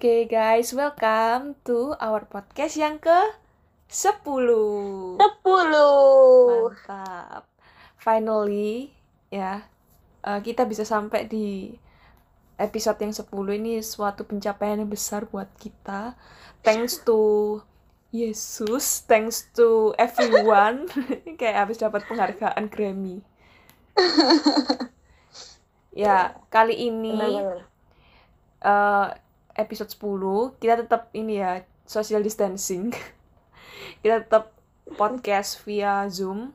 Oke guys, welcome to our podcast yang ke 10 Sepuluh. Mantap. Finally, ya eh, Kita bisa sampai di episode yang 10 ini suatu pencapaian yang besar buat kita. Thanks to Yesus, thanks to everyone. Kayak habis dapat penghargaan Grammy. Ya, kali ini Benar-benar. Episode 10 kita tetap ini ya social distancing. Kita tetap podcast via zoom.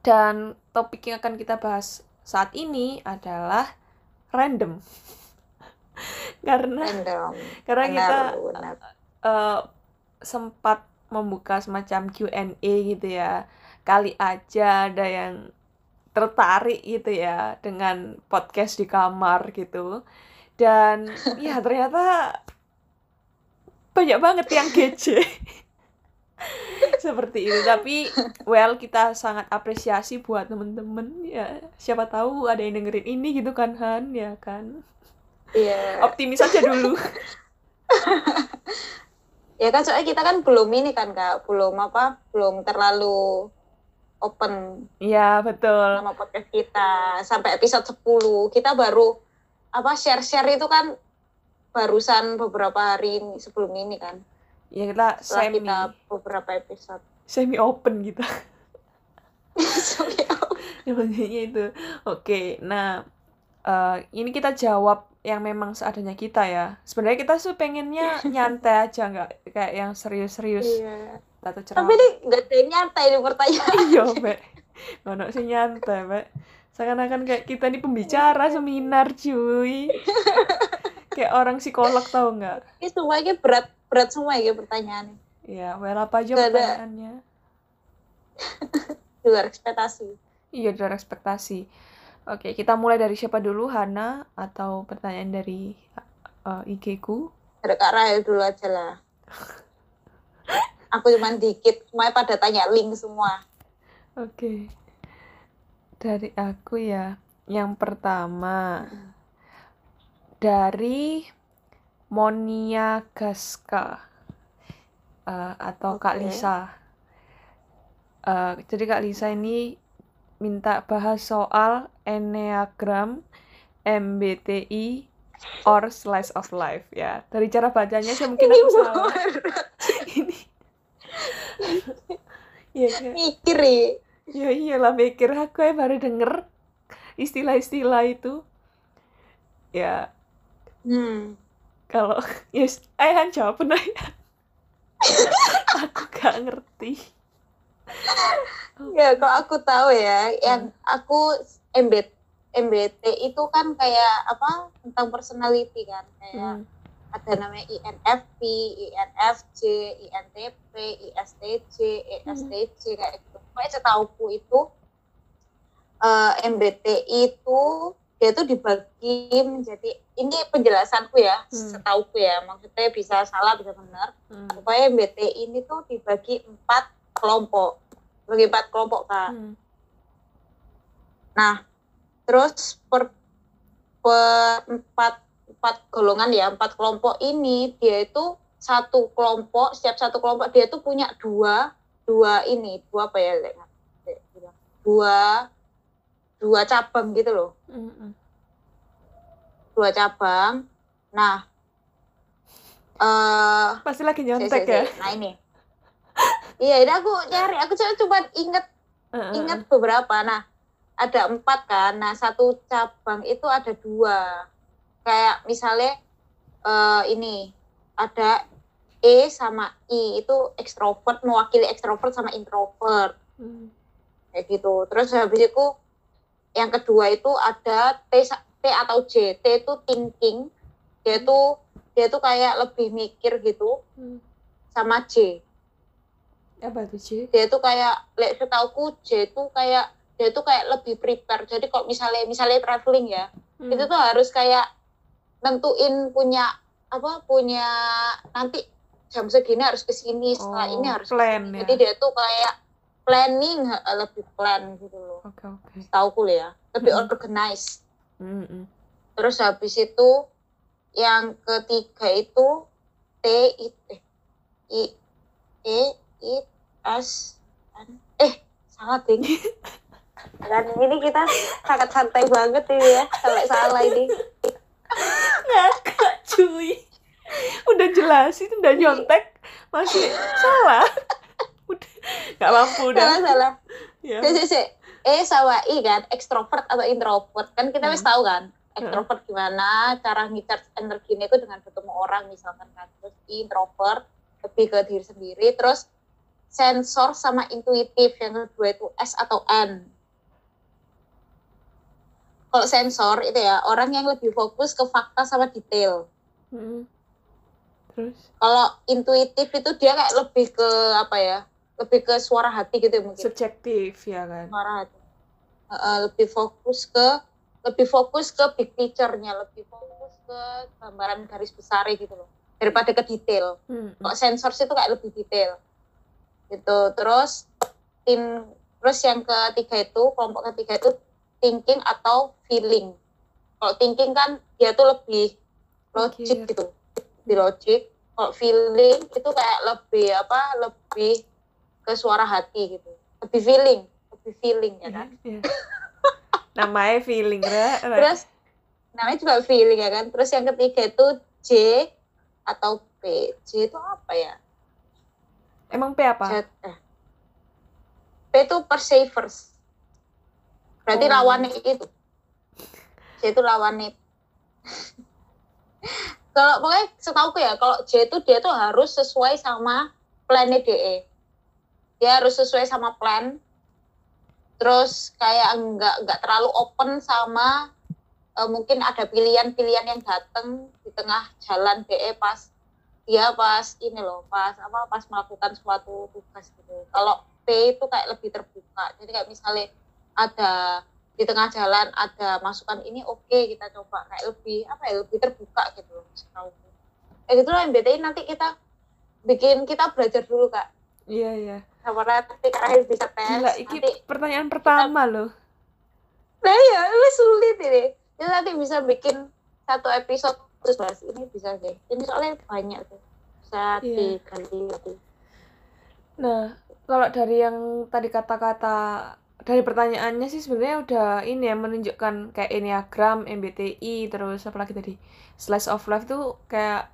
Dan topik yang akan kita bahas saat ini adalah random. Karena Random. karena Benar, kita benar. eh, sempat membuka semacam Q&A gitu ya. Kali aja ada yang tertarik gitu ya dengan podcast di kamar gitu dan ya ternyata banyak banget yang kece seperti itu. Tapi well kita sangat apresiasi buat temen-temen ya. Siapa tahu ada yang dengerin ini gitu kan Han ya kan? Iya. optimis aja dulu. Ya kan soalnya kita kan belum ini kan Kak, belum apa? Belum terlalu open Iya betul. nama podcast kita. Sampai episode 10. Kita baru apa share-share itu kan barusan beberapa hari ini- sebelum ini kan. ya kita Setelah semi kita beberapa episode. semi open gitu Sorry, ya maksudnya itu oke nah eh, ini kita jawab yang memang seadanya kita ya sebenarnya kita tuh pengennya nyantai aja nggak kayak yang serius-serius Iya. Tapi ini nggak ada yang nyantai di pertanyaan. iya be ngono sih nyantai be seakan-akan kayak kita ini pembicara seminar cuy kayak orang psikolog tau nggak Ini semuanya berat berat semua ya pertanyaannya. ya well apa aja ada. pertanyaannya Di luar ekspektasi. iya di luar ekspektasi oke kita mulai dari siapa dulu Hana atau pertanyaan dari eh, IG ku Ada Kak Rahel dulu aja lah. Aku cuman dikit, semuanya pada tanya link semua. Oke. Dari aku ya. Yang pertama dari Monia Gaska Eh, atau Kak Oke. Lisa. Eh, jadi Kak Lisa ini minta bahas soal Enneagram, MBTI, or slice of life ya. Dari cara bacanya sih mungkin aku salah. Ini. Iya, kayak- Mikir ya. Ya iyalah mikir aku ya baru denger istilah-istilah itu. Ya Hmm. kalau yes, eh Han jawab ya. aku gak ngerti. Ya, kalau aku tahu ya, yang aku MBT, MBT itu kan kayak apa tentang personality kan, kayak Hmm. Ada namanya INFP, INFJ, INTP, ISTJ, ESTJ kayak gitu. Pokoknya setauku itu eh, MBT itu dia tuh dibagi menjadi ini penjelasanku ya, Hmm. setauku ya, maksudnya bisa salah bisa benar. Hmm. Pokoknya MBT ini tuh dibagi empat kelompok, bagi empat kelompok kak. Hmm. Nah, terus per, per empat empat golongan ya, empat kelompok ini dia itu satu kelompok, setiap satu kelompok dia tuh punya dua dua ini, dua apa ya? Dua dua cabang gitu loh, dua cabang. Nah, eh Pasti lagi si- nyontek si- ya. si. Nah ini. Iya, ini aku nyari, aku cuma cuma inget Heeh, ingat beberapa. Nah, ada empat kan. Nah, satu cabang itu ada dua. Kayak misalnya eh, ini ada E sama I itu ekstrovert mewakili ekstrovert sama introvert Hmm. kayak gitu. Terus habis itu yang kedua itu ada T, T atau J. T itu thinking. Dia tuh dia tuh kayak lebih mikir gitu Hmm. sama J. Apa tuh Ci? dia tuh kayak lek setauku J itu kayak dia tuh kayak lebih prepare jadi kalau misalnya misalnya traveling ya Hmm. itu tuh harus kayak nentuin punya apa punya nanti jam segini harus ke sini setelah Oh, ini harus plan ya. jadi dia tuh kayak planning lebih plan gitu loh Oke oke. tahu ya lebih Mm-mm. organized Hmm, hmm. terus habis itu yang ketiga itu T I eh, I E I S N eh salah ding dan ini kita sangat santai banget ini ya sampai salah ini ngakak cuy. Udah jelasin udah nyontek. Masih salah. Udah nggak mampu udah. Salah salah. Ya. Cek, cek, cek. E sama I kan ekstrovert atau introvert. Kan kita wis Hmm. tahu kan ekstrovert gimana cara ngecharge energinya itu dengan ketemu orang misalkan kan. Terus introvert lebih ke diri sendiri. Terus sensor sama intuitif yang kedua itu S atau N kalau sensor itu ya orang yang lebih fokus ke fakta sama detail. Mm. terus? Kalau intuitif itu dia kayak lebih ke apa ya lebih ke suara hati gitu ya mungkin. Subjektif ya kan? Suara hati. Uh, uh, lebih fokus ke lebih fokus ke big picture-nya lebih fokus ke gambaran garis besar gitu loh daripada ke detail. Mm. kok sensor itu kayak lebih detail. Gitu terus tim terus yang ketiga itu kelompok ketiga itu thinking atau feeling. Kalau thinking kan dia tuh lebih logik Mikir. gitu. Di logik. Kalau feeling itu kayak lebih apa lebih ke suara hati gitu. Lebih feeling lebih feeling ya kan? Iya. namanya feeling ra. terus namanya juga feeling ya kan? Terus yang ketiga itu J atau P. J itu apa ya? Emang P apa? Z eh. P itu perseverance berarti Oh. lawannya itu J itu lawannya kalau pokoknya setahu ya kalau J itu dia tuh harus sesuai sama plannya DE dia harus sesuai sama plan. Terus kayak nggak nggak terlalu open sama eh, mungkin ada pilihan-pilihan yang datang di tengah jalan DE pas dia pas ini loh pas apa pas melakukan suatu tugas gitu. Kalau P itu kayak lebih terbuka. Jadi kayak misalnya ada di tengah jalan ada masukan ini oke kita coba. Kayak lebih apa ya lebih terbuka gitu loh setahuku. kayak gitu loh MBTI nanti kita bikin kita belajar dulu kak. Iya iya. Sama nanti terakhir bisa tes gila iki nanti pertanyaan pertama loh. Nah ya ini sulit ini. Kita nanti bisa bikin satu episode terus bahas ini bisa deh. Ini soalnya banyak tuh bisa Iya. diganti ganti Nah, kalau dari yang tadi kata-kata dari pertanyaannya sih sebenarnya udah ini ya menunjukkan kayak Enneagram, MBTI, terus apa lagi tadi Slice of Life tuh kayak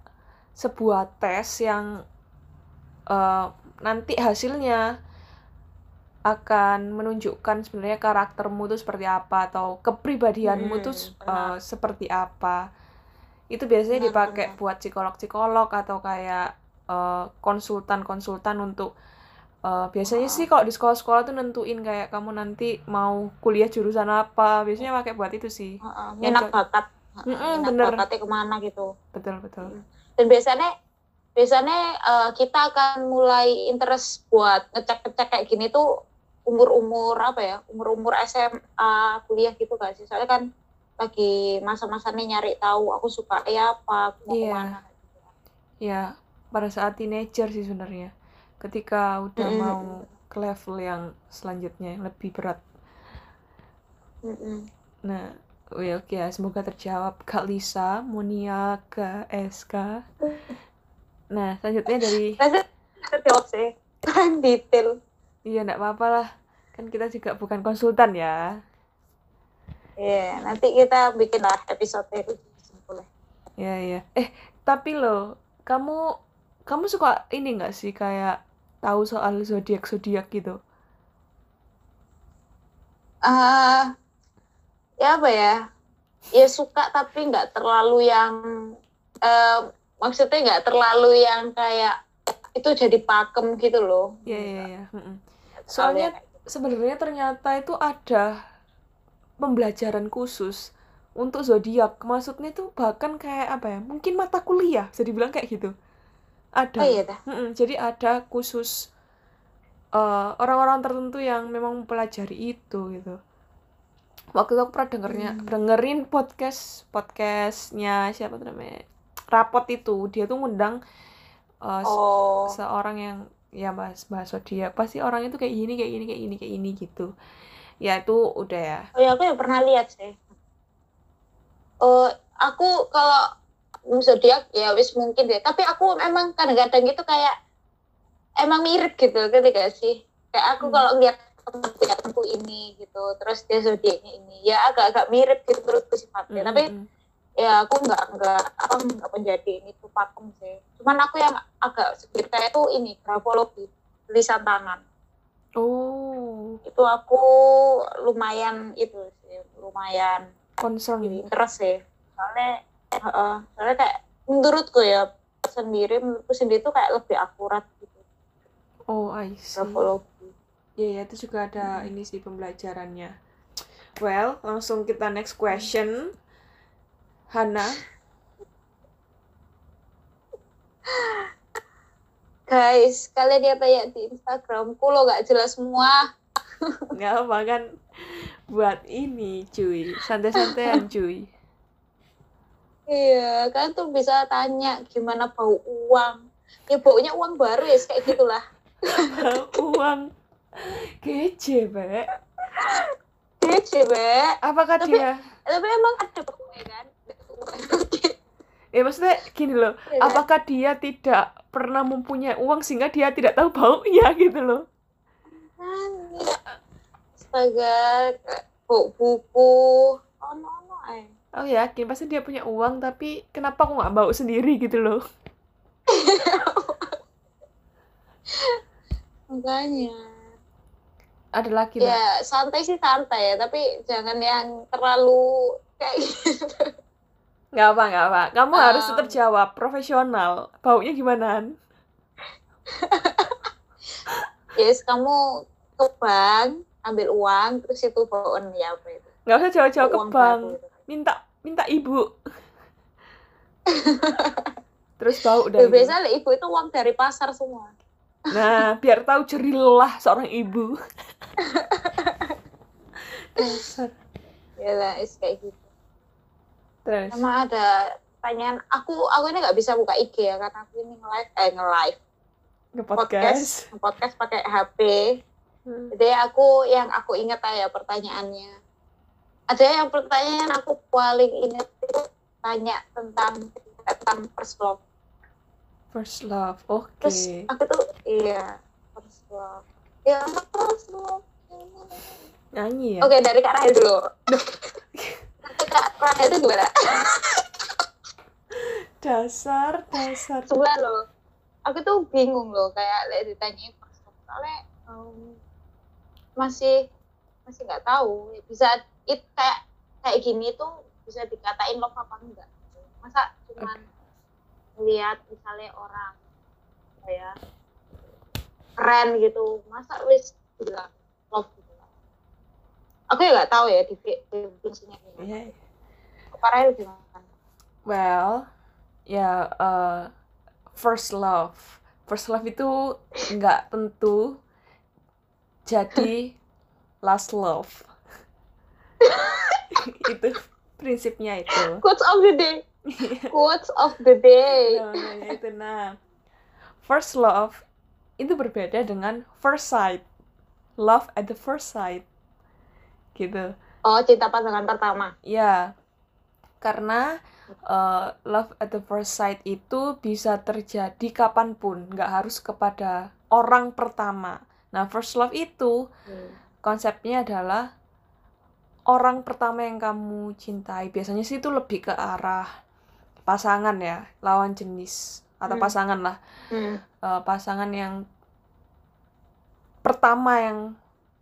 sebuah tes yang eh, nanti hasilnya akan menunjukkan sebenarnya karaktermu tuh seperti apa atau kepribadianmu tuh Hmm, eh, benar. seperti apa. Itu biasanya dipakai buat psikolog-psikolog atau kayak eh, konsultan-konsultan untuk eh, biasanya sih kalau di sekolah-sekolah tuh nentuin kayak kamu nanti mau kuliah jurusan apa. Biasanya pakai buat itu sih. Heeh, Yang minat bakat Mm-mm, minat bener. bakatnya ke mana gitu Betul, betul. dan biasanya biasanya eh, kita akan mulai interest buat ngecek-ngecek kayak gini tuh umur-umur apa ya umur-umur SMA kuliah gitu gak sih soalnya kan lagi masa-masanya nyari tahu aku suka ya apa aku mau Iya. ke mana gitu. Ya, pada saat teenager sih sebenarnya. Ketika udah Mm-mm. mau ke level yang selanjutnya yang lebih berat. Mm-mm. Nah, oh ya oke ya, semoga terjawab Kak Lisa, Munia, Kak SK. Nah, selanjutnya dari terjawab sih detail iya enggak apa-apa lah. Kan kita juga bukan konsultan ya. Iya, nanti kita bikin lah episode itu boleh. Ya, ya. Eh, tapi loh, kamu kamu suka ini nggak sih kayak tahu soal zodiak-zodiak gitu? ah ya apa ya? Ya suka tapi nggak terlalu yang eh, maksudnya nggak terlalu yang kayak itu jadi pakem gitu loh. Iya, iya, iya. Mm-mm. Nggak terlalu Soalnya sebenarnya ternyata itu ada pembelajaran khusus untuk zodiak. Maksudnya tuh bahkan kayak apa ya? Mungkin mata kuliah bisa dibilang kayak gitu. Ada. Oh iya dah. Mm-mm, Jadi ada khusus eh, orang-orang tertentu yang memang mempelajari itu gitu. Waktu itu aku pernah dengernya, Hmm. dengerin podcast podcastnya siapa tuh namanya? Rapot itu dia tuh ngundang se- Oh. seorang yang ya bahas bahas zodiak pasti orang itu kayak gini kayak gini kayak gini kayak gini gitu ya itu udah ya Oh ya aku ya pernah lihat sih. Eh aku kalau zodiak ya wis mungkin deh tapi aku emang kadang-kadang gitu kayak emang mirip gitu ngerti gak sih? Kayak aku Hmm. kalau lihat temanku ya ini gitu terus dia zodiaknya ini ya agak-agak mirip gitu menurutku sifatnya Mm, tapi mm, mm. ya aku nggak nggak apa nggak menjadi ini tuh pakem sih. Cuman aku yang agak sedikit kayak tuh ini grafologi tulisan tangan. Oh. Itu aku lumayan itu sih lumayan concern interest sih. Soalnya soalnya kayak menurutku ya sendiri menurutku sendiri tuh kayak lebih akurat gitu. Oh I see. Grafologi ya ya itu juga ada ini sih pembelajarannya. Well langsung kita next question. Hana? Guys kalian dia tanya di Instagramku lo gak jelas semua. Nggak apa kan? Buat ini cuy. Santai-santaian cuy iya kan tuh bisa tanya gimana bau uang ya baunya uang baru ya kayak gitulah uang kece be kece be apakah Tapi- dia tapi emang ada baunya kan ya maksudnya gini loh kan? apakah dia tidak pernah mempunyai uang sehingga dia tidak tahu baunya gitu loh. Astaga, bau buku. Oh, no, no, eh. Oh yakin pasti dia punya uang tapi kenapa aku nggak bau sendiri gitu loh Makanya. ada lagi Ya, santai sih santai ya, tapi jangan yang terlalu kayak gitu. nggak apa nggak apa kamu harus Um. tetap jawab profesional baunya gimana Yes, kamu ke bank, ambil uang, terus itu bawaan ya apa itu? nggak usah jauh-jauh ke bank minta minta ibu terus bau Ya, dari biasanya ibu itu uang dari pasar semua. nah biar tahu jerilah seorang ibu dasar Ya lah, is kayak gitu. terus Sama ada pertanyaan, aku aku ini nggak bisa buka IG ya, karena aku ini nge-live, eh nge-live, ke podcast podcast, podcast pakai HP. Hmm. Jadi aku yang aku ingat aja pertanyaannya. Ada yang pertanyaan aku paling ingat itu tanya tentang tentang first love. first love oke Terus aku tuh iya first love. Ya first love. nyanyi ya Oke dari Kak Rahel dulu. Kak Rahel itu gimana? dasar dasar Sebelah loh. Aku tuh bingung loh kayak lihat ditanyain first love. Soalnya um, masih masih nggak tahu bisa it kayak kayak gini tuh bisa dikatain love apa enggak. Masa cuman lihat misalnya orang kayak keren gitu masa wis bilang love gitu. Aku ya nggak tahu ya defi- definisinya gimana. Iya. Farel gimana? Well ya eh, first love. First love itu nggak tentu jadi last love itu prinsipnya itu. Quotes of the day. Quotes of the day. Nah, itu. Nah first love itu berbeda dengan first sight. Love at the first sight. Gitu. Oh cinta pandangan pertama. Ya karena uh, love at the first sight itu bisa terjadi kapan pun. Nggak harus kepada orang pertama. Nah first love itu konsepnya adalah orang pertama yang kamu cintai biasanya sih itu lebih ke arah pasangan ya lawan jenis atau Hmm. pasangan lah Hmm. Eh, pasangan yang pertama yang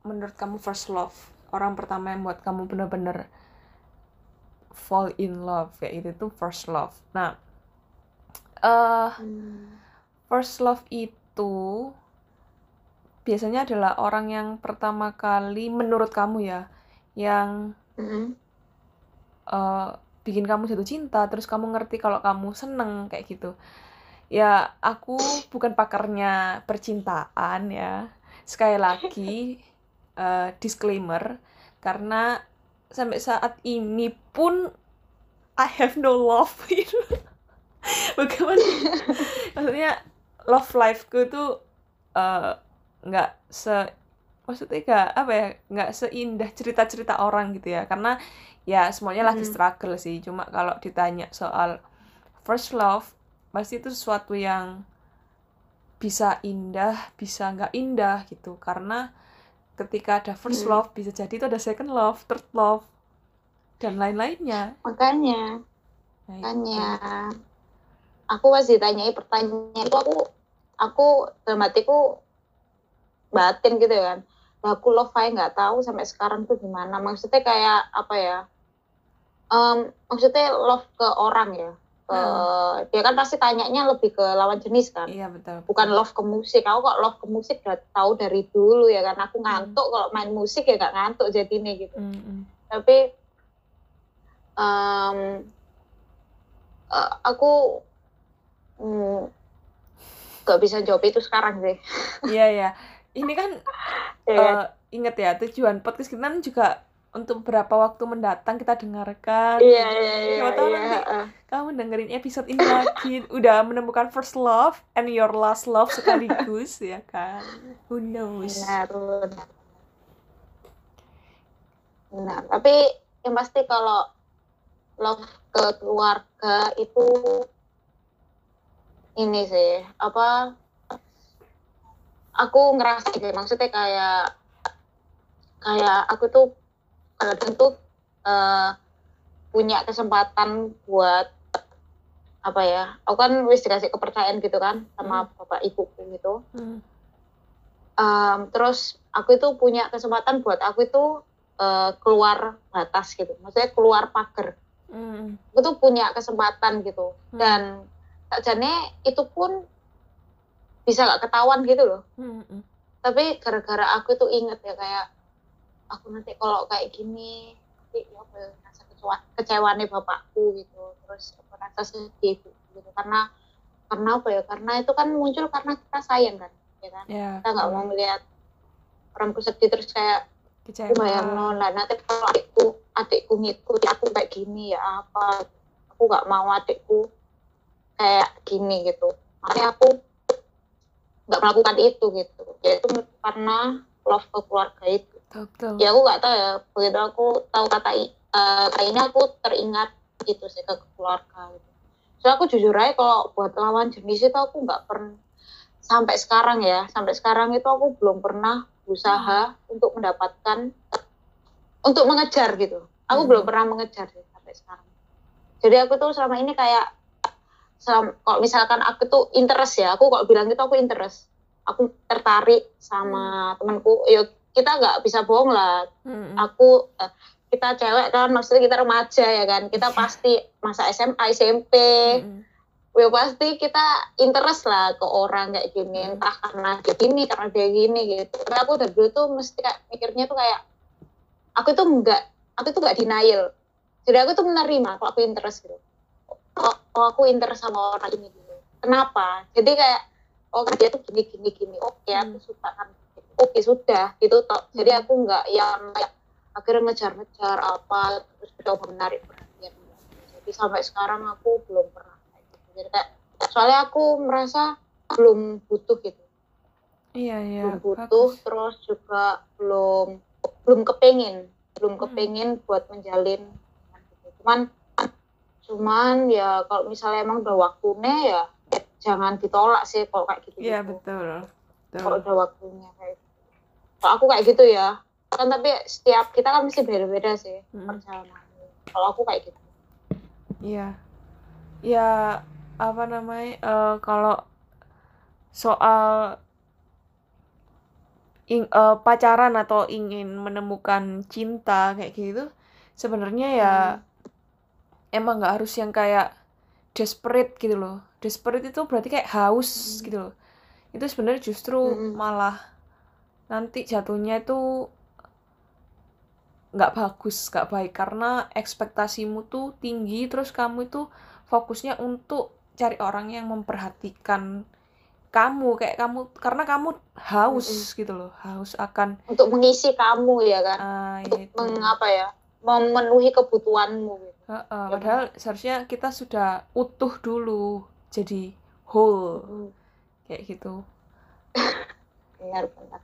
menurut kamu first love orang pertama yang buat kamu bener-bener fall in love kayak itu tuh first love nah eh Hmm. first love itu biasanya adalah orang yang pertama kali menurut kamu ya yang Hmm. eh, bikin kamu jatuh cinta terus kamu ngerti kalau kamu seneng kayak gitu. Ya aku bukan pakarnya percintaan ya. Sekali lagi eh, disclaimer karena sampai saat ini pun I have no love gitu. Bagaimana? Maksudnya love lifeku tuh eh, nggak se maksudnya nggak apa ya nggak seindah cerita-cerita orang gitu ya karena ya semuanya lagi Mhm. struggle sih cuma kalau ditanya soal first love pasti itu sesuatu yang bisa indah bisa nggak indah gitu karena ketika ada first Hmm. love bisa jadi itu ada second love third love dan lain-lainnya makanya Nah, itu. makanya aku pas ditanyai pertanyaan itu aku aku dalam hatiku batin gitu kan Lah, aku love aja nggak tahu sampai sekarang tuh gimana. Maksudnya kayak apa ya? Em, maksudnya love ke orang ya? Ke dia kan pasti tanyanya lebih ke lawan jenis kan? Iya betul bukan love ke musik. Aku kok love ke musik udah tahu dari dulu ya kan? Aku ngantuk kalau main musik ya gak ngantuk jadi nih gitu. Mm, mm. tapi em, eh, aku mm, gak bisa jawab itu sekarang sih. Iya ya ini kan ya kan? eh, inget ya tujuan podcast kita kan juga untuk beberapa waktu mendatang kita dengarkan. Iya iya iya Siapa tahu iya, nanti eh. kamu dengerin episode ini lagi. Udah menemukan first love and your last love sekaligus ya kan? Who knows? Benar benar. Benar tapi yang pasti kalau love ke keluarga itu ini sih apa aku ngerasa gitu maksudnya kayak kayak aku tuh kadang tuh eh, punya kesempatan buat apa ya aku kan wis dikasih kepercayaan gitu kan sama bapak ibuku gitu Hmm. Em, terus aku itu punya kesempatan buat aku itu eh, keluar batas gitu maksudnya keluar pagar Hmm. aku tuh punya kesempatan gitu Hmm. dan sakjane itu pun bisa gak ketahuan gitu loh. Hmm, tapi gara-gara aku tuh inget ya kayak aku nanti kalau kayak gini nanti ya ya, rasa kecewa kecewaannya bapakku gitu. Terus apa, rasa sedih gitu. Karena karena apa ya? Karena itu kan muncul karena kita sayang kan ya kan? Ya kita nggak mau melihat orangku sedih terus kayak aku kecewa bayang lah nanti kalau adikku adikku ngikuti aku kayak gini ya apa? Aku nggak mau adikku kayak gini gitu. Makanya aku nggak melakukan itu gitu. Yaitu karena love ke keluarga itu. Betul, ya aku nggak tahu ya. Begitu aku tahu kata eh, kata ini aku teringat itu sih ke keluarga gitu. so aku jujur aja kalau buat lawan jenis itu aku nggak pernah sampai sekarang ya sampai sekarang itu aku belum pernah berusaha untuk mendapatkan untuk mengejar gitu. Aku Hmm. belum pernah mengejar sih sampai sekarang. Jadi aku tuh selama ini kayak kalau misalkan aku tuh interest ya aku kalau bilang gitu aku interest. Aku tertarik sama temanku. Yuk kita nggak bisa bohong lah. Hmm, hmm. aku eh, kita cewek kan maksudnya kita remaja ya kan. Kita pasti masa SMA SMP Hmm, ya pasti kita interest lah ke orang kayak gini. Hmm. entah karena dia gini karena dia gini gitu. Tapi aku dari dulu tuh mesti kayak mikirnya tuh kayak aku tuh enggak aku tuh enggak denial. Jadi aku tuh menerima kalau aku interest gitu oh, oh, aku interest sama orang ini gitu kenapa? Jadi kayak oh dia tuh gini gini gini. Oke aku suka kan. Oke sudah gitu toh. Jadi aku enggak yang kayak akhirnya ngejar-ngejar apa terus coba menarik perhatian. Jadi sampai sekarang aku belum pernah gitu. Jadi kayak soalnya aku merasa belum butuh gitu. Iya iya. Belum butuh bagus. terus juga belum belum kepengin. Belum Hmm. kepengin buat menjalin gitu. cuman cuman ya kalau misalnya emang udah waktunya ya jangan ditolak sih kalau kayak gitu iya betul kalau betul udah waktunya kayak gitu. kalau aku kayak gitu ya kan tapi setiap kita kan mesti beda-beda sih Hmm. perjalanannya kalau aku kayak gitu Iya. Ya apa namanya? eh, kalau soal ing- eh, pacaran atau ingin menemukan cinta kayak gitu, sebenarnya ya emang nggak harus yang kayak desperate gitu loh. Desperate itu berarti kayak haus Hmm. gitu loh. Itu sebenarnya justru Hmm. malah nanti jatuhnya itu nggak bagus, nggak baik karena ekspektasimu tuh tinggi terus kamu itu fokusnya untuk cari orang yang memperhatikan kamu kayak kamu karena kamu haus gitu loh, haus akan untuk mengisi kamu ya kan ah untuk ya itu. mengapa ya memenuhi kebutuhanmu gitu. Heeh, padahal seharusnya kita sudah utuh dulu jadi whole Hmm, kayak gitu. benar benar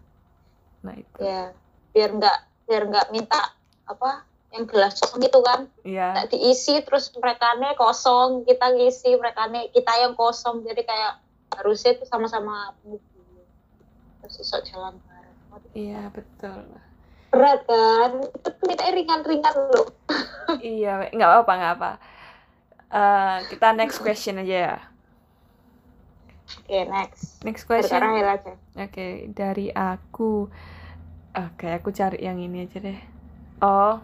Nah itu. ya biar nggak biar nggak minta apa yang gelas kosong itu kan Iya. tak diisi terus mereka kosong kita ngisi mereka kita yang kosong jadi kayak harusnya itu sama-sama terus iso jalan bareng Iya, betul. Berat kan itu kita ringan-ringan loh Iya, nggak apa-apa, nggak apa. Eh, kita next question aja ya. oke next Next sekarang question. aja Oke, dari aku. Oke, aku cari yang ini aja deh. Oh,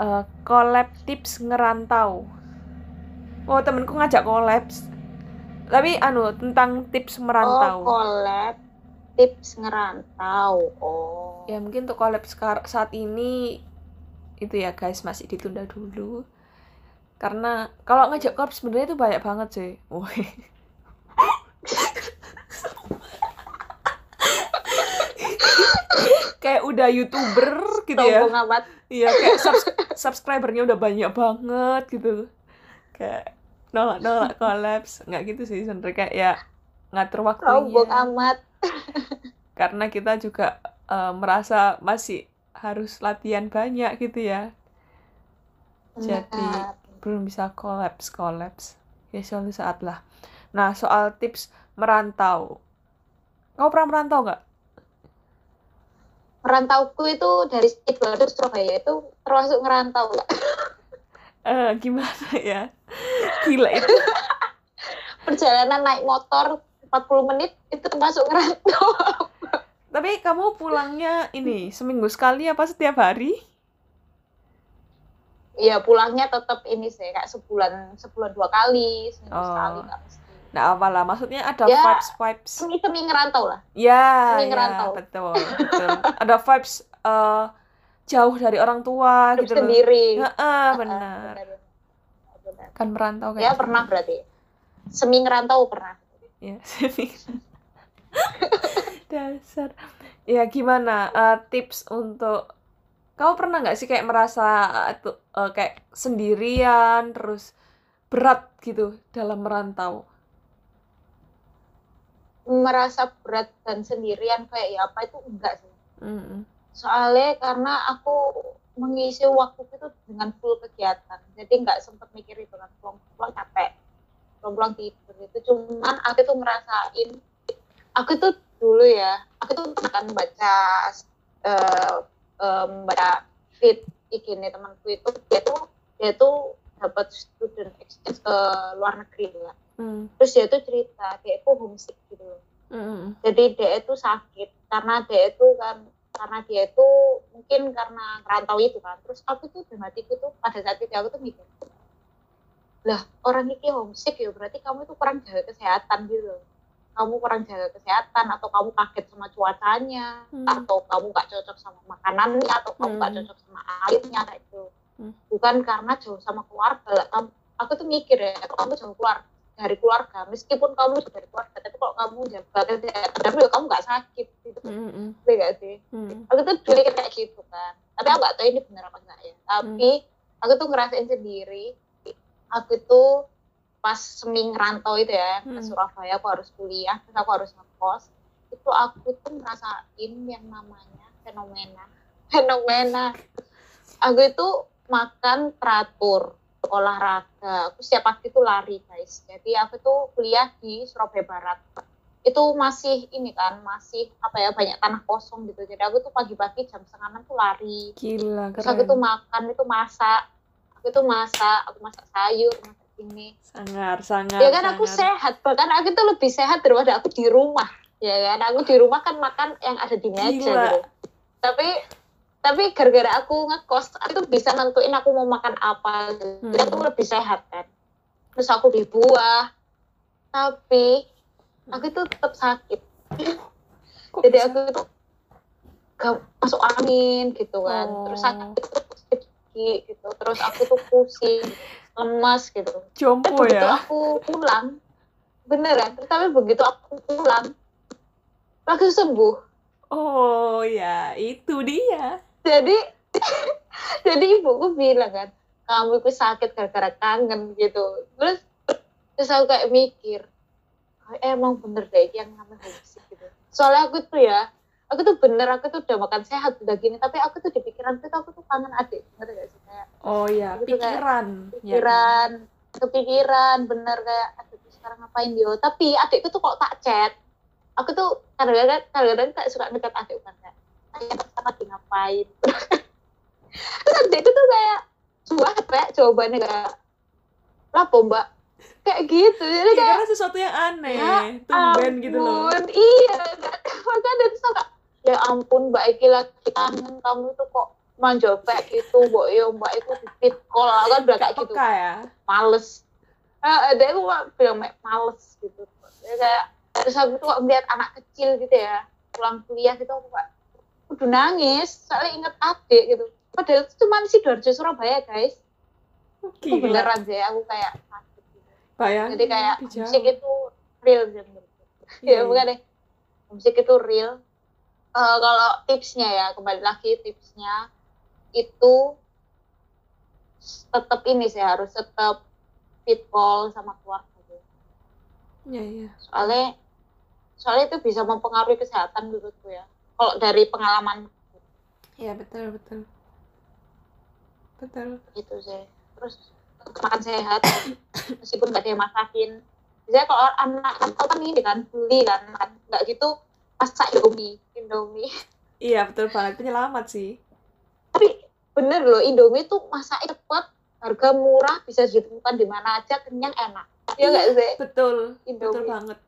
eh, collab tips ngerantau. Oh, temenku ngajak collab. Tapi anu tentang tips oh merantau. collab tips ngerantau oh Ya mungkin untuk collab saat ini itu ya guys masih ditunda dulu. Karena kalau ngajak collab sebenarnya itu banyak banget sih. Woi. kayak udah youtuber gitu ya. sombong Iya, kayak subs- subscribernya udah banyak banget gitu. Kayak nolak-nolak collabs. Nggak gitu sih sebenarnya kayak ya ngatur sombong waktunya. amat Karena kita juga eh, merasa masih harus latihan banyak gitu ya. Jadi Benar. belum bisa collabs collabs. Ya suatu saat lah. Nah, soal tips merantau. Kau pernah merantau nggak? merantauku itu dari Sidoarjo Surabaya itu termasuk ngerantau nggak? Eh, gimana ya? Gila itu. perjalanan naik motor 40 menit itu termasuk ngerantau Tapi kamu pulangnya ini seminggu sekali apa setiap hari? ya pulangnya tetap ini sih kayak sebulan sebulan dua kali seminggu Oh. sekali nggak mesti Nah, apalah maksudnya ada Ya. vibes vibes. semi semi ngerantau lah Ya, Semi ya, ngerantau. betul, betul. Ada vibes eh, jauh dari orang tua hidup gitu loh. sendiri Heeh, benar. benar. Kan merantau kayak ya gitu. pernah berarti semi ngerantau pernah Ya. Dasar. Ya gimana eh, tips untuk kamu pernah nggak sih kayak merasa eh, kayak sendirian terus berat gitu dalam merantau? merasa berat dan sendirian kayak ya apa itu enggak sih Mm-mm. soalnya karena aku mengisi waktu itu dengan full kegiatan jadi nggak sempet mikir itu kan pulang-pulang capek pulang-pulang tidur itu cuman aku tuh ngerasain aku tuh dulu ya aku tuh akan baca eh em, baca feed temanku itu dia tuh dia tuh dapat student exchange ke luar negeri lah Mm. terus dia tuh cerita dia itu homesick gitu loh Mm-mm. jadi dia itu sakit karena dia itu kan karena dia itu mungkin karena rantau itu kan terus aku tuh dalam hatiku tuh pada saat itu aku tuh mikir lah orang ini homesick ya berarti kamu itu kurang jaga kesehatan gitu loh. kamu kurang jaga kesehatan atau kamu kaget sama cuacanya Hmm. atau kamu gak cocok sama makanannya atau kamu gak Hmm. cocok sama airnya kayak itu Hmm. bukan karena jauh sama keluarga kamu aku tuh mikir ya kamu jauh keluar dari keluarga meskipun kamu jauh dari keluarga tapi kalau kamu jaga kesehatan tapi kamu gak sakit gitu Mm-mm. Ngerti gak sih Mm. aku tuh dulu kayak gitu kan tapi aku gak tahu ini bener apa enggak ya tapi aku tuh ngerasain sendiri aku tuh pas semi ngerantau itu ya ke Hmm. Surabaya aku harus kuliah terus aku harus ngekos. Itu aku tuh ngerasain yang namanya fenomena. Fenomena. Aku itu makan teratur olahraga. Aku setiap pagi tuh lari guys. Jadi aku tuh kuliah di Surabaya Barat. Itu masih ini kan masih apa ya banyak tanah kosong gitu. Jadi aku tuh pagi-pagi jam setengah enam tuh lari. Gila, terus aku tuh keren. makan itu masak aku tuh masak aku masak sayur masak ini Sangar, sangar, ya kan aku sangar. sehat bahkan aku tuh lebih sehat daripada aku di rumah ya kan aku di rumah kan makan yang ada di meja Gila. gitu tapi tapi gara-gara aku ngekos aku tuh bisa nentuin aku mau makan apa gitu. Jadi aku Hmm. lebih sehat kan terus aku beli buah tapi aku tuh tetap sakit Kok jadi bisa? aku tuh gak masuk angin gitu kan terus Oh. sakit gigi gitu. Terus aku tuh pusing lemas gitu. Jompo tapi begitu ya? aku pulang beneran tapi begitu aku pulang langsung sembuh. Oh ya, itu dia. jadi jadi ibuku bilang kan kamu itu sakit gara-gara kangen gitu. Terus terus aku kayak mikir "Oh, emang bener deh yang namanya gitu. Soalnya aku tuh ya aku tuh bener aku tuh udah makan sehat udah gini tapi aku tuh di pikiran tuh aku tuh kangen adik ngerti gak sih? Kayak oh iya Gitu kayak pikiran ya. pikiran kepikiran bener kayak aduh sekarang ngapain dia tapi adikku tuh kok tak chat aku tuh kadang-kadang kadang-kadang tak suka dekat adik kan kayak lagi ngapain? Terus adikku tuh kayak suah kayak jawabannya kayak lah mbak kayak gitu. Jadi Iya, kayak karena sesuatu yang aneh Ya tumben gitu loh. iya makanya itu suka ya ampun mbak Iki lagi kangen kamu tuh kok manja kayak gitu mbak yo mbak itu di fit call kan udah kayak gitu. ya? Males. Ah ada aku bilang "Mek, males gitu. Ya, kayak terus aku tuh kok melihat anak kecil gitu ya pulang kuliah gitu aku kayak udah nangis soalnya inget adik gitu. Padahal itu cuma si Sidoarjo Surabaya guys. Itu Gila. beneran sih aku kayak sakit gitu. Bayangin jadi kayak musik itu real sih menurutku. Iya, ya bukan deh. Musik itu real Eh, kalau tipsnya ya kembali lagi tipsnya itu tetap ini sih harus tetap fit call sama keluarga gitu. Iya, iya. soalnya soalnya itu bisa mempengaruhi kesehatan menurutku ya kalau dari pengalaman Iya, betul, betul. Betul. gitu sih terus makan sehat meskipun ada yang masakin biasanya kalau anak atau kan ini kan beli kan kan nggak gitu masak indomie indomie Iya, betul banget. Penyelamat sih. tapi bener loh Indomie tuh masak cepet harga murah bisa ditemukan di mana aja kenyang enak ya nggak sih Betul. Betul Indomie banget.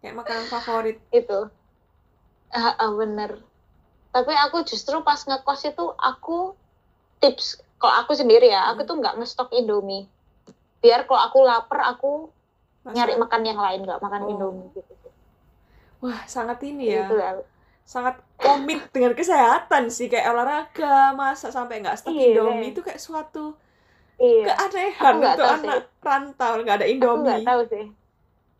Kayak makanan favorit. itu ah, ah, bener tapi aku justru pas ngekos itu aku tips kalau aku sendiri ya aku tuh nggak ngestok Indomie biar kalau aku lapar aku Masak. nyari makan yang lain nggak makan Oh. Indomie gitu Wah, sangat ini ya. Gitu. Sangat komit dengan kesehatan sih. Kayak olahraga, masak sampai nggak stok Iya, Indomie kayak- itu kayak suatu iya keanehan untuk anak rantau nggak ada aku nggak Indomie. tahu sih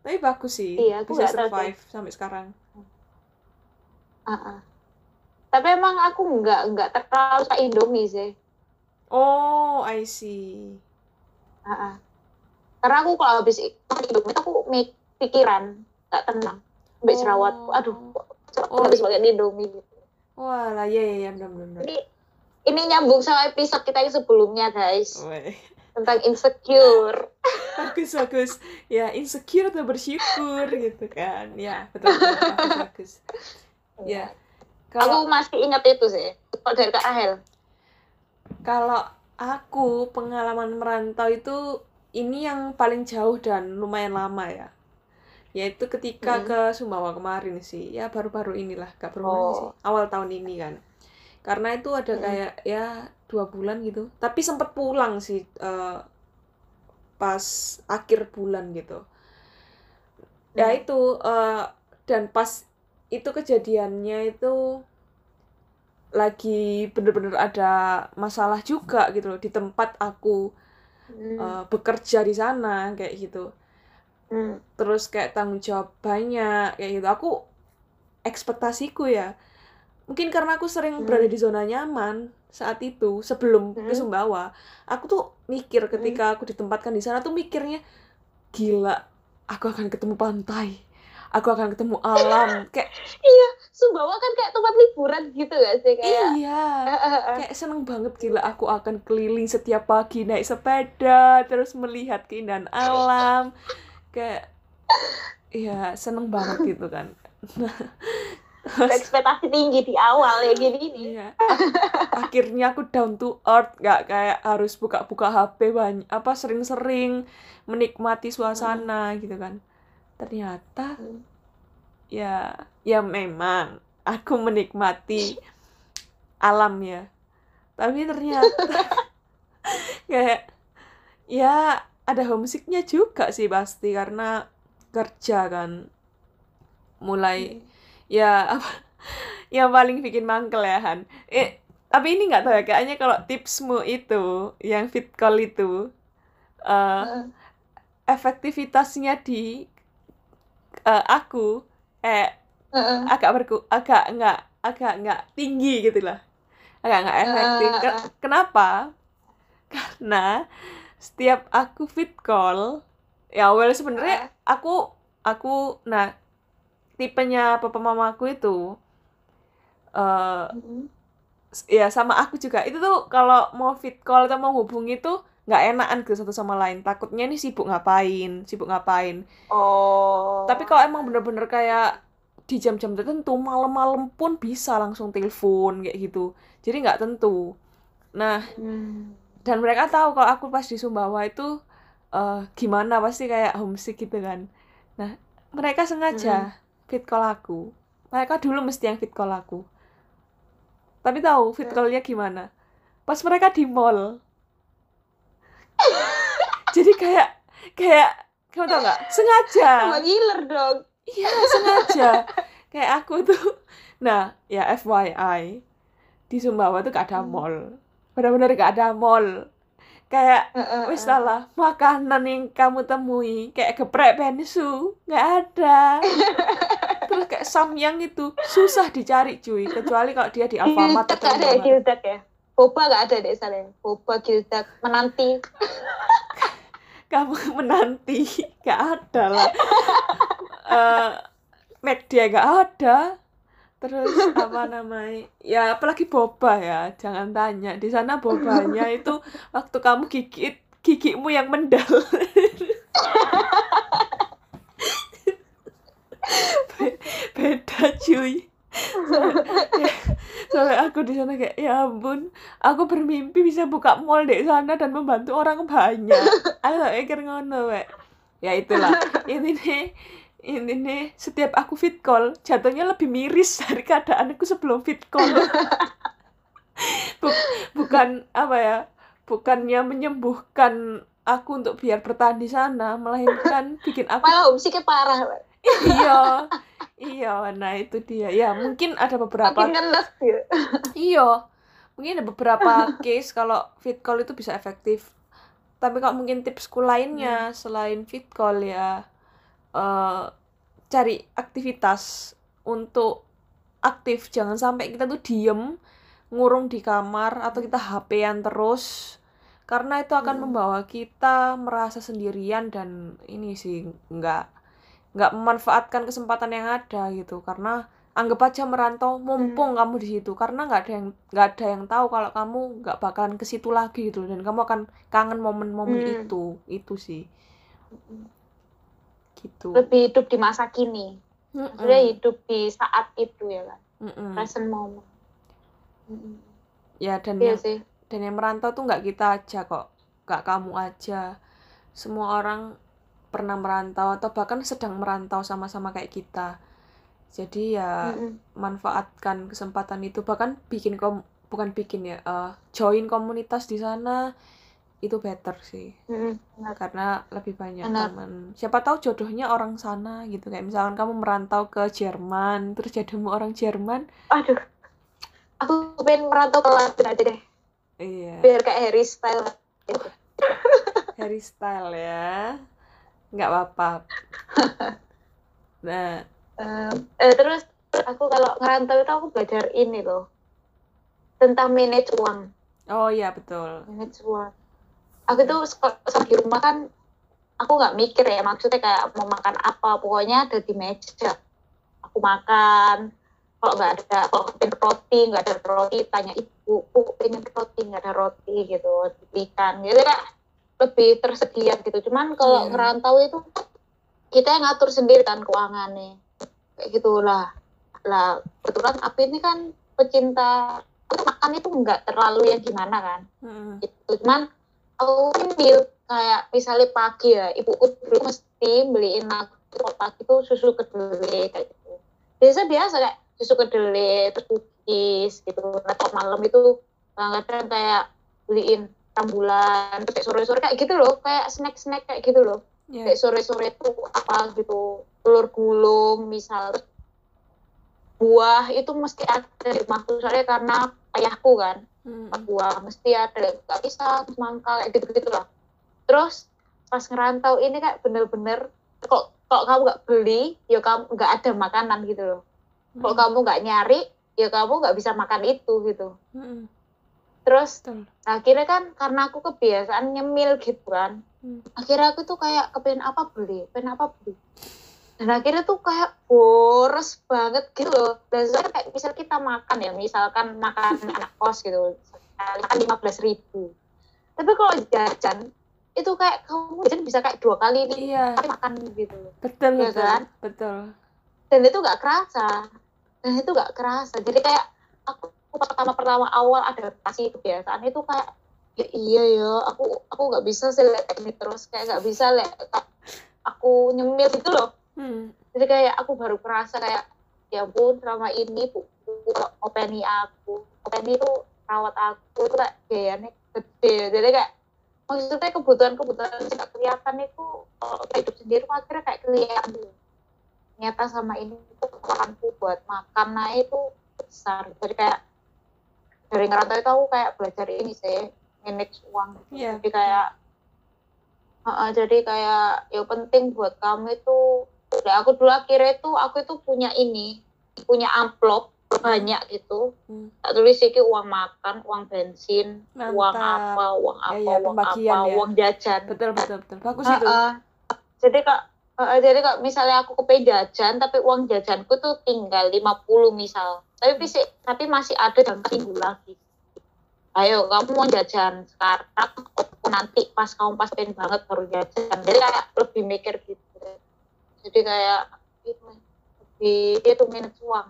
Tapi bagus sih. Iya, aku bisa tahu survive sampai sekarang. Ah, ah. tapi emang aku nggak nggak terlalu suka Indomie sih Oh, I see. Ah, ah. karena aku kalau habis Indomie aku mik- pikiran nggak tenang sampai Oh. aduh jerawatku Oh, habis iya. makan Indomie gitu Wah lah, iya iya iya benar benar. Jadi ini nyambung sama episode kita yang sebelumnya guys Weh. tentang insecure. bagus bagus ya insecure atau bersyukur gitu kan ya betul betul bagus bagus ya kalau Aku masih ingat itu sih. Kalau dari Kak Rahel. kalau aku pengalaman merantau itu ini yang paling jauh dan lumayan lama ya yaitu ketika Hmm. ke Sumbawa kemarin sih ya baru-baru inilah gak baru Oh. sih awal tahun ini kan karena itu ada Hmm. kayak ya dua bulan gitu tapi sempet pulang sih eh, pas akhir bulan gitu ya Hmm. itu eh, dan pas itu kejadiannya itu lagi bener-bener ada masalah juga gitu loh di tempat aku Hmm. eh, bekerja di sana kayak gitu Hmm. terus kayak tanggung jawab banyak kayak gitu aku ekspektasiku ya mungkin karena aku sering Hmm. berada di zona nyaman saat itu sebelum ke Hmm. Sumbawa aku tuh mikir ketika aku ditempatkan di sana tuh mikirnya gila aku akan ketemu pantai aku akan ketemu alam kayak Sumbawa kan kayak tempat liburan gitu gak sih kayak. iya kayak seneng banget gila aku akan keliling setiap pagi naik sepeda terus melihat keindahan alam kayak ya seneng banget gitu kan Ekspektasi tinggi di awal ya gini nih. iya Ak- akhirnya aku down to earth nggak kayak harus buka-buka HP banyak apa sering-sering menikmati suasana gitu kan ternyata Hmm. ya ya memang aku menikmati alam ya tapi ternyata kayak ya ada homesicknya juga sih pasti karena kerja kan. Mulai ya apa yang paling bikin mangkel ya Han. Eh tapi ini nggak tahu ya kayaknya kalau tipsmu itu yang fit call itu eh, Ah, efektivitasnya di eh, aku eh ah, ah. agak berku agak nggak agak nggak tinggi gitu lah agak nggak efektif. Ke- Ah. kenapa? Karena setiap aku fit call ya well sebenarnya aku aku nah tipenya papa mamaku itu eh Mm-mm. ya sama aku juga itu tuh kalau mau fit call atau mau hubungi tuh nggak enakan gitu satu sama lain takutnya nih sibuk ngapain sibuk ngapain Oh. tapi kalau emang bener-bener kayak di jam-jam tertentu malam-malam pun bisa langsung telepon kayak gitu jadi nggak tentu nah Hmm. Dan mereka tahu kalau aku pas di Sumbawa itu eh, gimana pasti kayak homesick gitu kan. Nah mereka sengaja fit call aku. Mereka dulu mesti yang fit call aku. Tapi tahu fit Hmm. callnya gimana. Pas mereka di mall. Jadi kayak kayak kamu tau nggak? Sengaja. Sama giler dong. iya sengaja. Kayak aku tuh. Nah ya FYI di Sumbawa tuh gak ada Hmm. mall benar-benar gak ada mall. Kayak Heeh, wis lah makanan yang kamu temui kayak geprek bensu nggak ada. Terus kayak samyang itu susah dicari cuy. Kecuali kalau dia di Alfamart atau nggak ada ya gildak ya? Boba nggak ada deh sana. Boba gildak menanti. kamu menanti gak ada lah. Eh media gak ada terus apa namanya? Ya apalagi boba ya jangan tanya. Di sana bobanya itu waktu kamu gigit gigimu yang mendal. Be- beda cuy. Soalnya aku di sana kayak ya ampun aku bermimpi bisa buka mall di sana dan membantu orang banyak. Aku mikir ngono wek. Ya itulah. Ini nih ini nih setiap aku fit call jatuhnya lebih miris dari keadaanku sebelum fit call. Bu- bukan apa ya bukannya menyembuhkan aku untuk biar bertahan di sana melainkan bikin aku Malah homesicknya parah. iya iya nah itu dia. Ya mungkin ada beberapa Makin ngenes iya mungkin ada beberapa case kalau fit call itu bisa efektif. Tapi kalau mungkin tipsku lainnya selain fit call ya eh, cari aktivitas untuk aktif. Jangan sampai kita tuh diem ngurung di kamar atau kita HP-an terus karena itu akan Hmm. membawa kita merasa sendirian dan ini sih nggak nggak memanfaatkan kesempatan yang ada gitu. Karena anggap aja merantau mumpung kamu di situ. Karena nggak ada yang nggak ada yang tahu kalau kamu nggak bakalan ke situ lagi gitu dan kamu akan kangen momen-momen Hmm. itu itu sih gitu Lebih hidup di masa kini. Mm-mm. Maksudnya hidup di saat itu ya kan. Mm-mm. Present moment. Ya dan Iya yang sih. dan yang merantau tuh nggak kita aja kok nggak kamu aja semua orang pernah merantau atau bahkan sedang merantau sama-sama kayak kita jadi ya Mm-mm. manfaatkan kesempatan itu bahkan bikin kom bukan bikin ya eh, join komunitas di sana itu better sih. Benar. karena lebih banyak teman siapa tahu jodohnya orang sana gitu kayak misalkan kamu merantau ke Jerman terus jadimu orang Jerman Aduh. Aku pengen merantau ke London aja deh. iya Biar kayak Harry Style. Gitu. Harry style ya nggak apa-apa nah Eh, eh, terus aku kalau ngerantau itu aku belajar ini loh. Tentang manage uang. oh iya betul manage uang aku tuh sek- saat di rumah kan aku nggak mikir ya maksudnya kayak mau makan apa pokoknya ada di meja. Aku makan kalau nggak ada kalau pengen roti nggak ada roti tanya ibu bu pengen roti nggak ada roti gitu dibelikan gitu kan lebih tersedia gitu. Cuman kalau Iya. ngerantau itu kita yang ngatur sendiri kan keuangannya. Kayak gitulah. Lah kebetulan aku ini kan pecinta aku makan itu nggak terlalu yang gimana kan. Mm-mm. gitu. Cuman aku ambil kayak misalnya pagi ya ibuku dulu mesti beliin aku pagi tuh susu kedelai kayak gitu. Biasa biasa kayak susu kedelai terus cookies gitu. Nah kalau malam itu kadang-kadang kayak beliin rambulan terus kayak sore-sore kayak gitu loh. Kayak snack-snack kayak gitu loh. Ya. Kayak sore-sore tuh apa gitu telur gulung misal buah itu mesti ada di rumahku soalnya karena ayahku kan Buah mesti ada nggak bisa semangka kayak gitu gitu lah terus pas ngerantau ini kayak bener-bener kok kalau kamu nggak beli ya kamu nggak ada makanan gitu loh kalau Mm-mm. kamu nggak nyari ya kamu nggak bisa makan itu gitu Mm-mm. terus betul akhirnya kan karena aku kebiasaan nyemil gitu kan Hmm. akhirnya aku tuh kayak kepengen apa beli pengen apa beli dan akhirnya tuh kayak boros banget gitu loh. Dan soalnya kayak misal kita makan ya misalkan makan anak kos gitu makan lima belas ribu. Tapi kalau jajan itu kayak kamu jajan bisa kayak dua kali nih iya. makan gitu. Betul Iya betul kan? betul. Dan itu nggak kerasa. Dan itu nggak kerasa. Jadi kayak aku pertama pertama awal adaptasi kebiasaan itu kayak ya iya ya aku aku nggak bisa sih ini terus. Kayak nggak bisa lihat aku nyemil gitu loh hmm. jadi kayak aku baru kerasa kayak ya ampun selama ini bu, bu openi aku openi itu rawat aku itu kayak biayanya gede jadi kayak maksudnya kebutuhan-kebutuhan yang tidak kelihatan itu kalau hidup sendiri akhirnya kayak kelihatan nyata sama ini itu kekuatanku buat makan nah itu besar jadi kayak dari ngerantau itu aku kayak belajar ini sih manage uang gitu. Iya. jadi kayak Heeh, jadi kayak ya penting buat kamu itu ya aku dulu akhirnya itu aku itu punya ini punya amplop banyak gitu. Hmm. tak tulis iki uang makan uang bensin uang Mantap. apa uang Ya, apa ya, uang pembagian apa ya. uang jajan. Betul betul betul. Bagus itu. Heeh. jadi kak heeh, jadi kak misalnya aku kepengen jajan tapi uang jajanku tuh tinggal 50 misal. Tapi masih tapi masih ada dalam minggu lagi. Ayo kamu mau jajan sekarang nanti pas kamu pas pengen banget baru jajan. Jadi kayak lebih mikir gitu jadi kayak itu itu uang.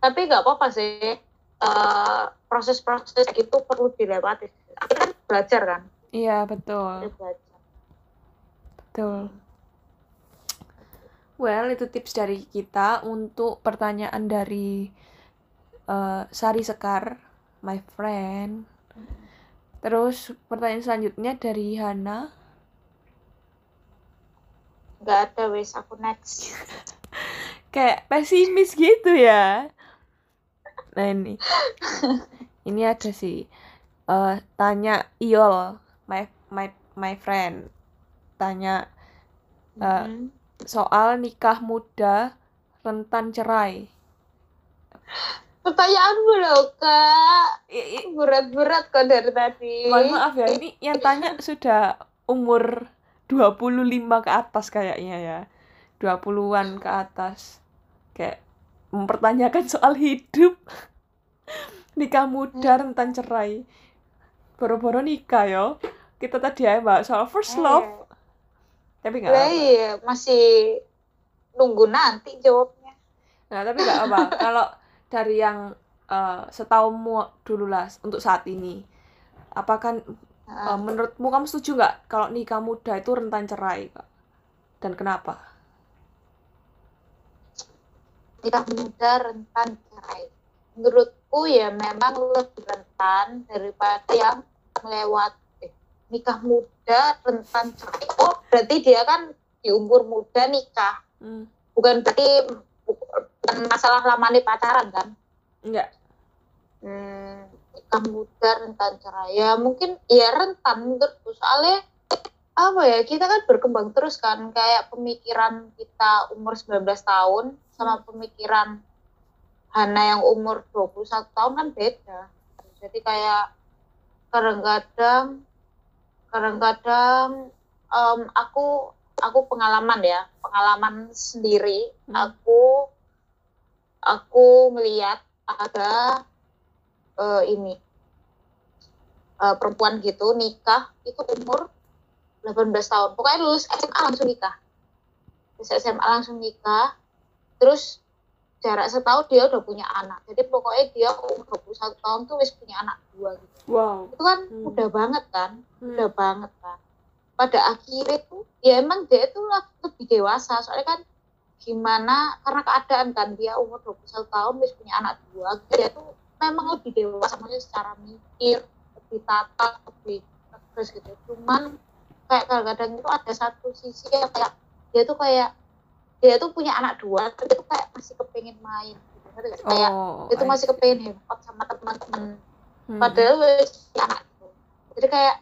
Tapi nggak apa-apa sih Eh, proses-proses gitu perlu dilewati. Akhirnya kan belajar kan? Iya betul. Belajar. Betul. Well itu tips dari kita untuk pertanyaan dari eh, Sari Sekar my friend. Terus pertanyaan selanjutnya dari Hana nggak ada wes aku next. Kayak pesimis gitu ya. Nah ini. Ini ada sih. Eh tanya Iol my my my friend. Tanya Eh, Mhm. soal nikah muda rentan cerai. Pertanyaanmu loh kak. Berat-berat kok dari tadi. Mohon maaf ya ini yang tanya sudah umur 25 ke atas kayaknya ya. 20-an ke atas. Kayak mempertanyakan soal hidup. Nikah muda rentan cerai. Boro-boro nikah yo. Kita tadi ya mbak soal first love. Tapi nggak apa iya masih nunggu nanti jawabnya. Nah tapi nggak apa kalau dari yang eh, setaumu dulu lah untuk saat ini apakah Nah, menurutmu kamu setuju nggak kalau nikah muda itu rentan cerai kak? Dan kenapa? Nikah muda rentan cerai. Menurutku ya memang lebih rentan daripada yang melewat eh, nikah muda rentan cerai. Oh berarti dia kan di umur muda nikah. Hmm. bukan berarti bukan masalah lama nih pacaran kan? Enggak hmm, nikah muda rentan cerai ya mungkin ya rentan menurutku. Soalnya apa ya kita kan berkembang terus kan. Kayak pemikiran kita umur 19 tahun sama pemikiran Hana yang umur 21 tahun kan beda. Jadi kayak kadang-kadang kadang-kadang em, aku aku pengalaman ya pengalaman sendiri. Hmm. aku aku melihat ada eh, ini eh, perempuan gitu nikah itu umur 18 tahun. Pokoknya lulus SMA langsung nikah. Lulus SMA langsung nikah. Terus jarak setahun dia udah punya anak. Jadi pokoknya dia umur 21 tahun tuh wis punya anak dua gitu. Wow. Itu kan Hmm. udah banget kan? Hmm. udah banget kan? Pada akhirnya tuh ya emang dia itu lebih dewasa. Soalnya kan gimana karena keadaan kan dia umur 21 tahun wis punya anak dua dia tuh memang lebih dewasa maksudnya secara mikir lebih tata lebih tegas gitu. Cuman kayak kadang-kadang itu ada satu sisi yang kayak dia tuh kayak dia tuh punya anak dua tapi itu kayak masih kepengen main gitu. Kayak oh itu masih kepengen hangout sama teman-teman. Hmm. padahal punya anak gitu. jadi kayak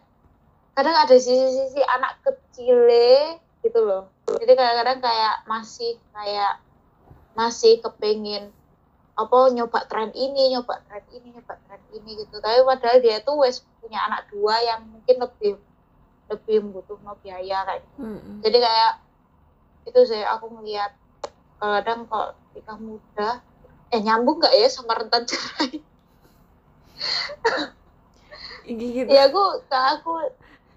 kadang ada sisi-sisi anak kecile gitu loh. Jadi kadang-kadang kayak masih kayak masih kepengen apa nyoba tren ini nyoba tren ini nyoba tren ini gitu. Tapi padahal dia tuh wes punya anak dua yang mungkin lebih lebih membutuhkan biaya kayak gitu. Hmm. jadi kayak itu saya aku melihat kadang kalau nikah muda eh nyambung nggak ya sama rentan cerai? Gitu. Ya aku aku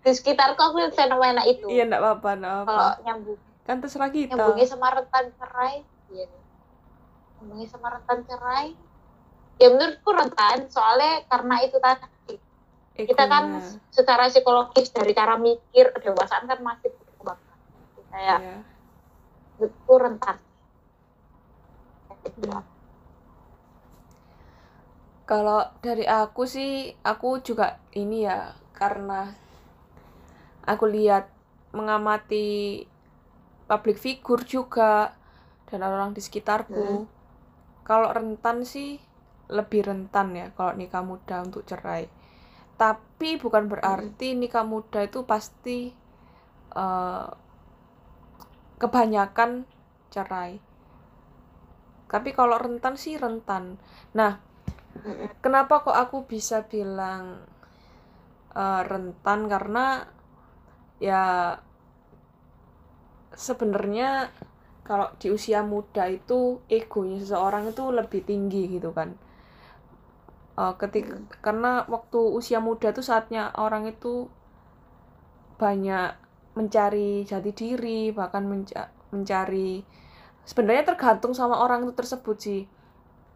di sekitarku aku fenomena itu. Iya enggak apa-apa. Kalau nyambung. Kan terserah kita. Nyambungnya sama rentan cerai iya nyambungnya sama rentan cerai ya menurutku rentan soalnya karena itu tadi kita kan Egonya. secara psikologis dari cara mikir kedewasaan kan masih berkembang kayak Iya. menurutku rentan Hmm. Kalau dari aku sih, aku juga ini ya, karena aku lihat mengamati public figure juga dan orang di sekitarku. Kalau rentan sih lebih rentan ya kalau nikah muda untuk cerai. Tapi bukan berarti nikah muda itu pasti eh, kebanyakan cerai. Tapi kalau rentan sih rentan. Nah, kenapa kok aku bisa bilang eh, rentan karena ya sebenarnya kalau di usia muda itu egonya seseorang itu lebih tinggi gitu kan. Eh, ketika karena waktu usia muda tuh saatnya orang itu banyak mencari jati diri, bahkan menca- mencari sebenarnya tergantung sama orang itu tersebut sih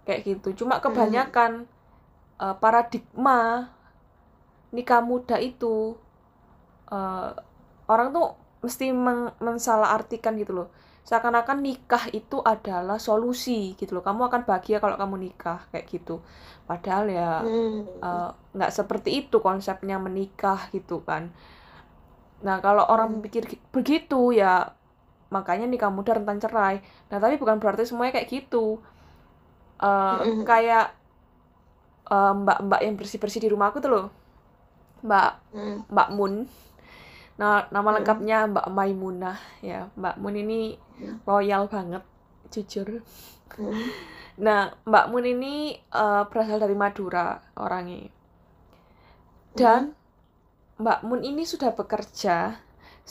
kayak gitu. Cuma kebanyakan eh, paradigma nikah muda itu eh, orang tuh mesti meng mensalahartikan gitu loh seakan-akan nikah itu adalah solusi gitu loh kamu akan bahagia kalau kamu nikah kayak gitu padahal ya Hmm. eh, nggak seperti itu konsepnya menikah gitu kan. Nah kalau orang Hmm. pikir gi- begitu ya makanya nikah muda rentan cerai. Nah tapi bukan berarti semuanya kayak gitu. Eh, Mm-mm. kayak eh, mbak-mbak yang bersih-bersih di rumahku tuh loh, Mbak Hmm. Mbak Mun. Nah nama Mm-mm. lengkapnya Mbak Maimunah ya. Mbak Mun ini Hmm. loyal banget, jujur. Hmm. Nah, Mbak Mun ini eh, berasal dari Madura orangnya. Dan Mbak Mun ini sudah bekerja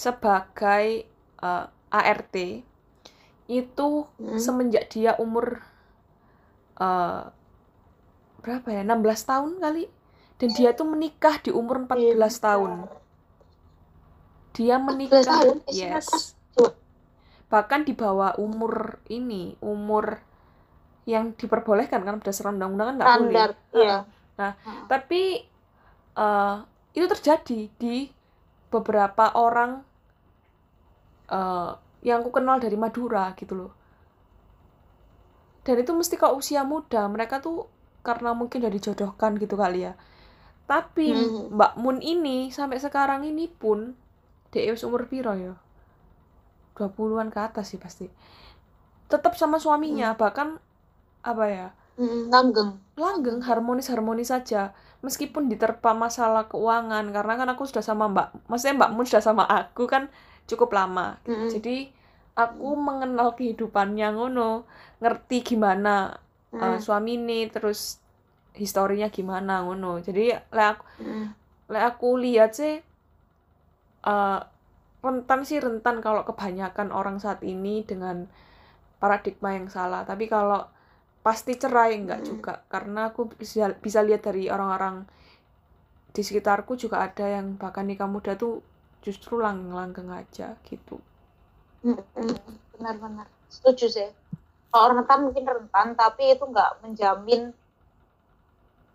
sebagai eh, ART itu Hmm. semenjak dia umur eh, berapa ya? 16 tahun kali. Dan dia tuh menikah di umur 14 tahun. Dia 14 menikah, tahun? Yes. Bahkan di bawah umur ini, umur yang diperbolehkan kan berdasarkan undang-undang kan nggak boleh. Iya. Nah, Heeh. Tapi eh, itu terjadi di beberapa orang eh, yang aku kenal dari Madura gitu loh. Dan itu mesti kalau usia muda, mereka tuh karena mungkin udah dijodohkan gitu kali ya. Tapi Hmm. Mbak Mun ini sampai sekarang ini pun dia wis umur piro ya? 20-an ke atas sih pasti. Tetap sama suaminya, bahkan apa ya? Hmm, langgeng. langgeng harmonis-harmonis saja meskipun diterpa masalah keuangan karena kan aku sudah sama Mbak maksudnya Mbak Mun sudah sama aku kan cukup lama Hmm. jadi aku mengenal kehidupannya ngono ngerti gimana Hmm. uh, suami ini terus historinya gimana ngono jadi lek aku Hmm. lek aku lihat sih uh, rentan sih rentan kalau kebanyakan orang saat ini dengan paradigma yang salah. Tapi kalau pasti cerai enggak Mm. juga. Karena aku bisa bisa lihat dari orang-orang di sekitarku juga ada yang bahkan nikah muda tuh justru langgeng-langgeng aja gitu. Hmm, hmm, benar-benar setuju sih. Kalau rentan mungkin rentan tapi itu nggak menjamin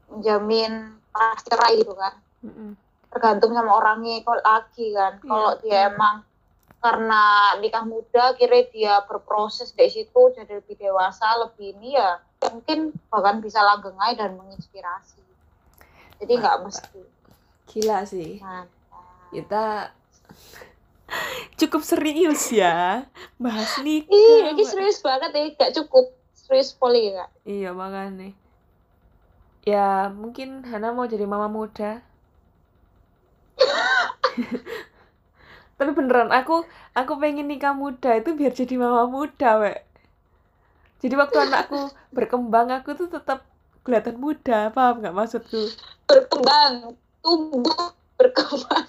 menjamin pas cerai gitu kan. Tergantung sama orangnya kalau lagi kan Iya. kalau dia emang karena nikah muda kira dia berproses dari situ jadi lebih dewasa lebih ini ya mungkin bahkan bisa langgeng aja dan menginspirasi jadi nggak mesti gila sih Mantap. kita cukup serius ya bahas nikah Ih, ini serius banget ya, gak cukup serius poli ya. Iya makanya. Ya mungkin Hana mau jadi mama muda. Tapi beneran aku aku pengen nikah muda itu biar jadi mama muda, wek. Jadi waktu anakku berkembang aku tuh tetap kelihatan muda, paham nggak maksudku? Berkembang, tumbuh, berkembang,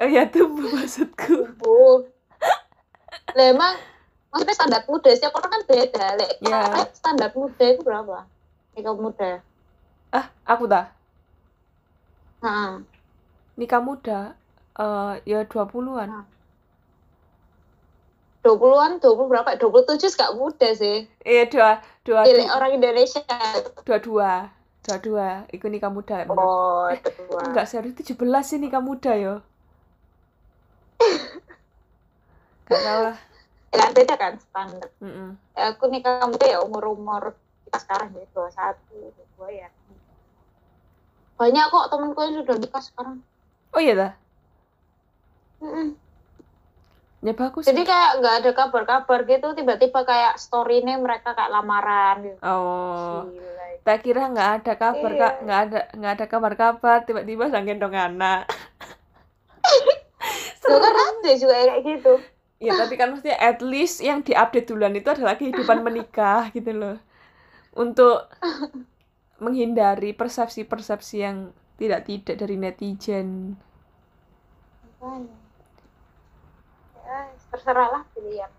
Oh ya tuh maksudku. tumbuh. Lah emang maksudnya standar muda setiap orang kan beda lek Ya. eh, standar muda itu berapa nikah muda Ah, aku dah. nah, Nikah muda eh ya 20-an. 20-an 20 berapa? 27 gak muda sih. Iya, dua dua Pilih orang Indonesia. dua dua dua dua iku nikah muda menurut- oh kedua enggak serius 17 sih nikah muda yo. Gak tau lah. Ya beda kan standar. Mm-mm. Ya, aku nikah muda ya umur umur kita sekarang ya 21 22 ya. Banyak kok temenku yang sudah nikah sekarang oh iya dah. Mm-mm. ya bagus jadi kayak nggak ada kabar-kabar gitu tiba-tiba kayak story nya mereka kayak lamaran. Gitu oh. Gila. tak kira nggak ada kabar Iya. kak nggak ada nggak ada kabar-kabar. Tiba-tiba sang gendong anak. Tuh kan ada juga kayak gitu. Ya tapi kan mesti at least yang diupdate duluan itu adalah kehidupan menikah gitu loh. Untuk menghindari persepsi-persepsi yang tidak tidak dari netizen Makanya. ya terserah lah pilihan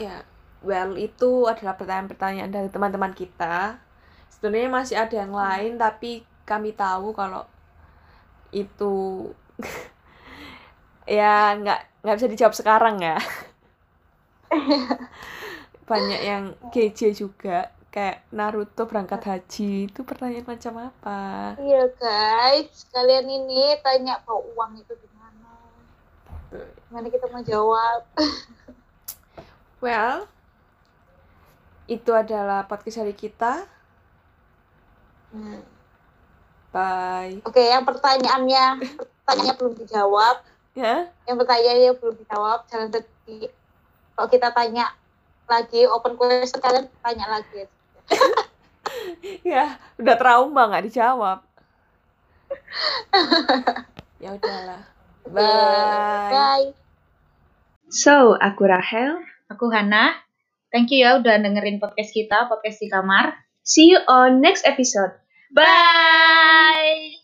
Ya, well itu adalah pertanyaan-pertanyaan dari teman-teman kita. Sebenarnya masih ada yang lain, tapi kami tahu kalau itu ya nggak nggak bisa dijawab sekarang ya. Banyak yang GJ juga, kayak Naruto berangkat haji itu pertanyaan macam apa? Iya guys, kalian ini tanya bawa uang itu gimana? Gimana kita mau jawab? Well, itu adalah podcast hari kita. Hmm. Bye. Oke, yang pertanyaannya, pertanyaannya belum dijawab. Ya, Yang pertanyaannya belum dijawab, jangan sedih. Kalau kita tanya lagi, open question kalian tanya lagi. ya udah trauma nggak dijawab. ya udahlah. Bye. Bye. So, aku Rahel. Aku Hana. Thank you ya udah dengerin podcast kita, podcast di kamar. See you on next episode. Bye!